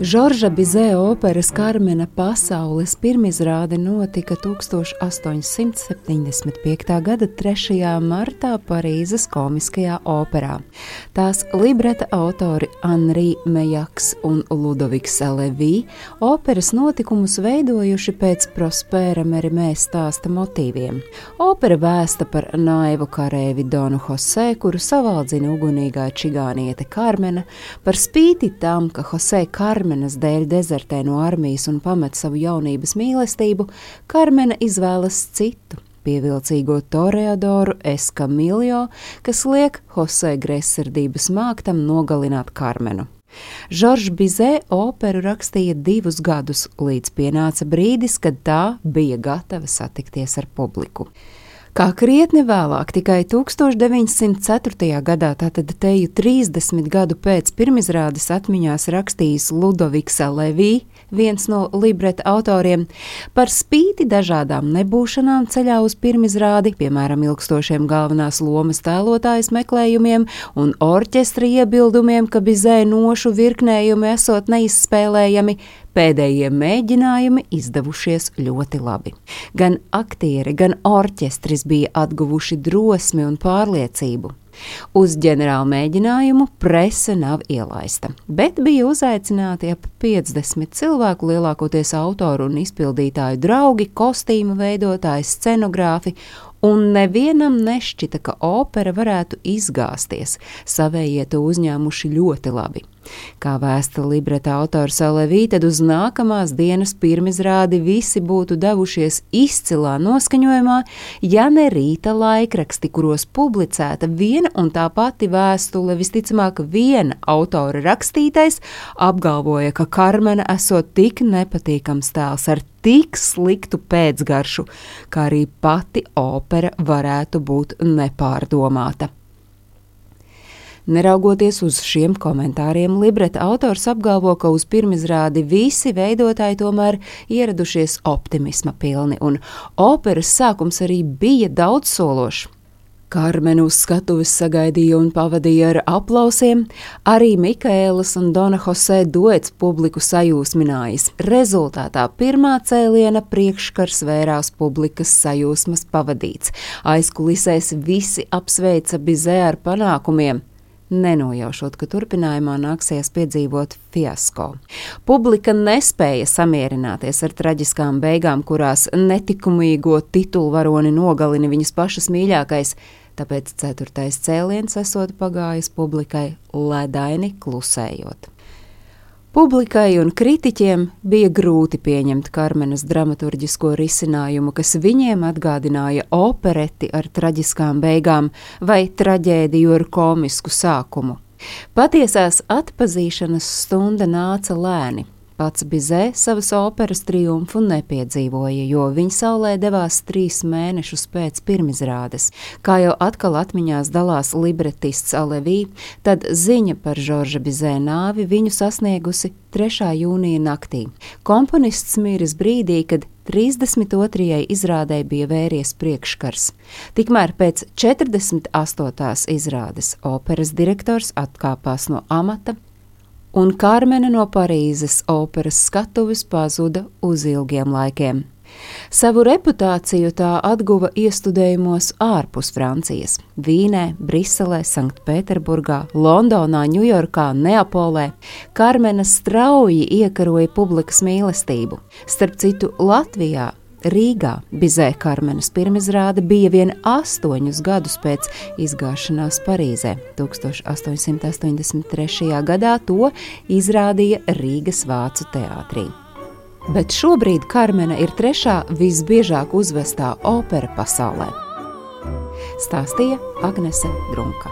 Žorža Bizē operas Karmena pasaules pirmizrāde notika 1875. gada 3. martā Parīzes komiskajā operā. Tās libreta autori Anri Mejaks un Ludoviks Levī operas notikumus veidojuši pēc Prospēra Merimē stāsta motīviem. Opera vēsta par naivu karēvi Donu Jose, kuru savaldzina ugunīgā čigāniete Karmena, par spīti tam, ka Jose Karmena Karmenas dēļ dezertē no armijas un pamet savu jaunības mīlestību, Karmena izvēlas citu, pievilcīgo toreadoru Eskamiljo, kas liek Jose Gresardības māktam nogalināt Karmenu. Žoržs Bizē operu rakstīja divus gadus, līdz pienāca brīdis, kad tā bija gatava satikties ar publiku. Kā krietni vēlāk, tikai 1904. gadā, tātad teju 30 gadu pēc pirmizrādes atmiņās rakstījis Ludoviks Levī, viens no libreta autoriem, par spīti dažādām nebūšanām ceļā uz pirmizrādi, piemēram, ilgstošiem galvenās lomas tēlotājas meklējumiem un orķestra iebildumiem, ka bizē nošu virknējumi esot neizspēlējami, Pēdējie mēģinājumi izdevušies ļoti labi. Gan aktieri, gan orķestris bija atguvuši drosmi un pārliecību. Uz ģenerālu mēģinājumu prese nav ielaista, bet bija uzaicināti ap 50 cilvēku, lielākoties autoru un izpildītāju draugi, kostīmu veidotāji, scenogrāfi un nevienam nešķita, ka opera varētu izgāzties. Savējie to uzņēmuši ļoti labi. Kā vēsta libreta autors Alevī, tad uz nākamās dienas pirmizrādi visi būtu devušies izcilā noskaņojumā, ja ne rīta laikraksti, kuros publicēta viena un tā pati vēstule, visticamāk, viena autora rakstītais, apgalvoja, ka Karmena esot tik nepatīkams tēls ar tik sliktu pēcgaršu, kā arī pati opera varētu būt nepārdomāta. Neraugoties uz šiem komentāriem, libreta autors apgalvo, ka uz pirmizrādi visi veidotāji tomēr ieradušies optimisma pilni, un operas sākums arī bija daudzsološs. Karmenu uz skatuves sagaidīja un pavadīja ar aplausiem, arī Mikēlas un Dona Jose duets publiku sajūsminājis. Rezultātā pirmā cēliena priekškars vērās publikas sajūsmas pavadīts. Aizkulisēs visi apsveica Bizē ar panākumiem nenojaušot, ka turpinājumā nāksies piedzīvot fiasko. Publika nespēja samierināties ar traģiskām beigām, kurās netikumīgo titulvaroni nogalina viņas pašas mīļākais, tāpēc ceturtais cēliens esot pagājis publikai ledaini klusējot. Publikai un kritiķiem bija grūti pieņemt Karmenes dramaturgisko risinājumu, kas viņiem atgādināja opereti ar traģiskām beigām vai traģēdiju ar komisku sākumu. Patiesās atpazīšanas stunda nāca lēni, Pats Bizē savas operas triumfu nepiedzīvoja, jo viņa saulē devās trīs mēnešus pēc pirmizrādes. Kā jau atkal atmiņās dalās libretists Alevī, tad ziņa par Žorža Bizē nāvi viņu sasniegusi 3. jūnija naktī. Komponists miris brīdī, kad 32. izrādē bija vēries priekškars. Tikmēr pēc 48. izrādes operas direktors atkāpās no amata un Karmena no Parīzes operas skatuves pazuda uz ilgiem laikiem. Savu reputāciju tā atguva iestudējumos ārpus Francijas - Vīnē, Briselē, Sanktpēterburgā, Londonā, Ņujorkā, Neapolē. Karmena strauji iekaroja publikas mīlestību. Starp citu, Latvijā Rīgā Bizē Karmenes pirmizrāde bija vien astoņus gadus pēc izgāšanās Parīzē. 1883. gadā to izrādīja Rīgas Vācu teātrī. Bet šobrīd Karmena ir trešā visbiežāk uzvestā opera pasaulē. Stāstīja Agnese Drunka.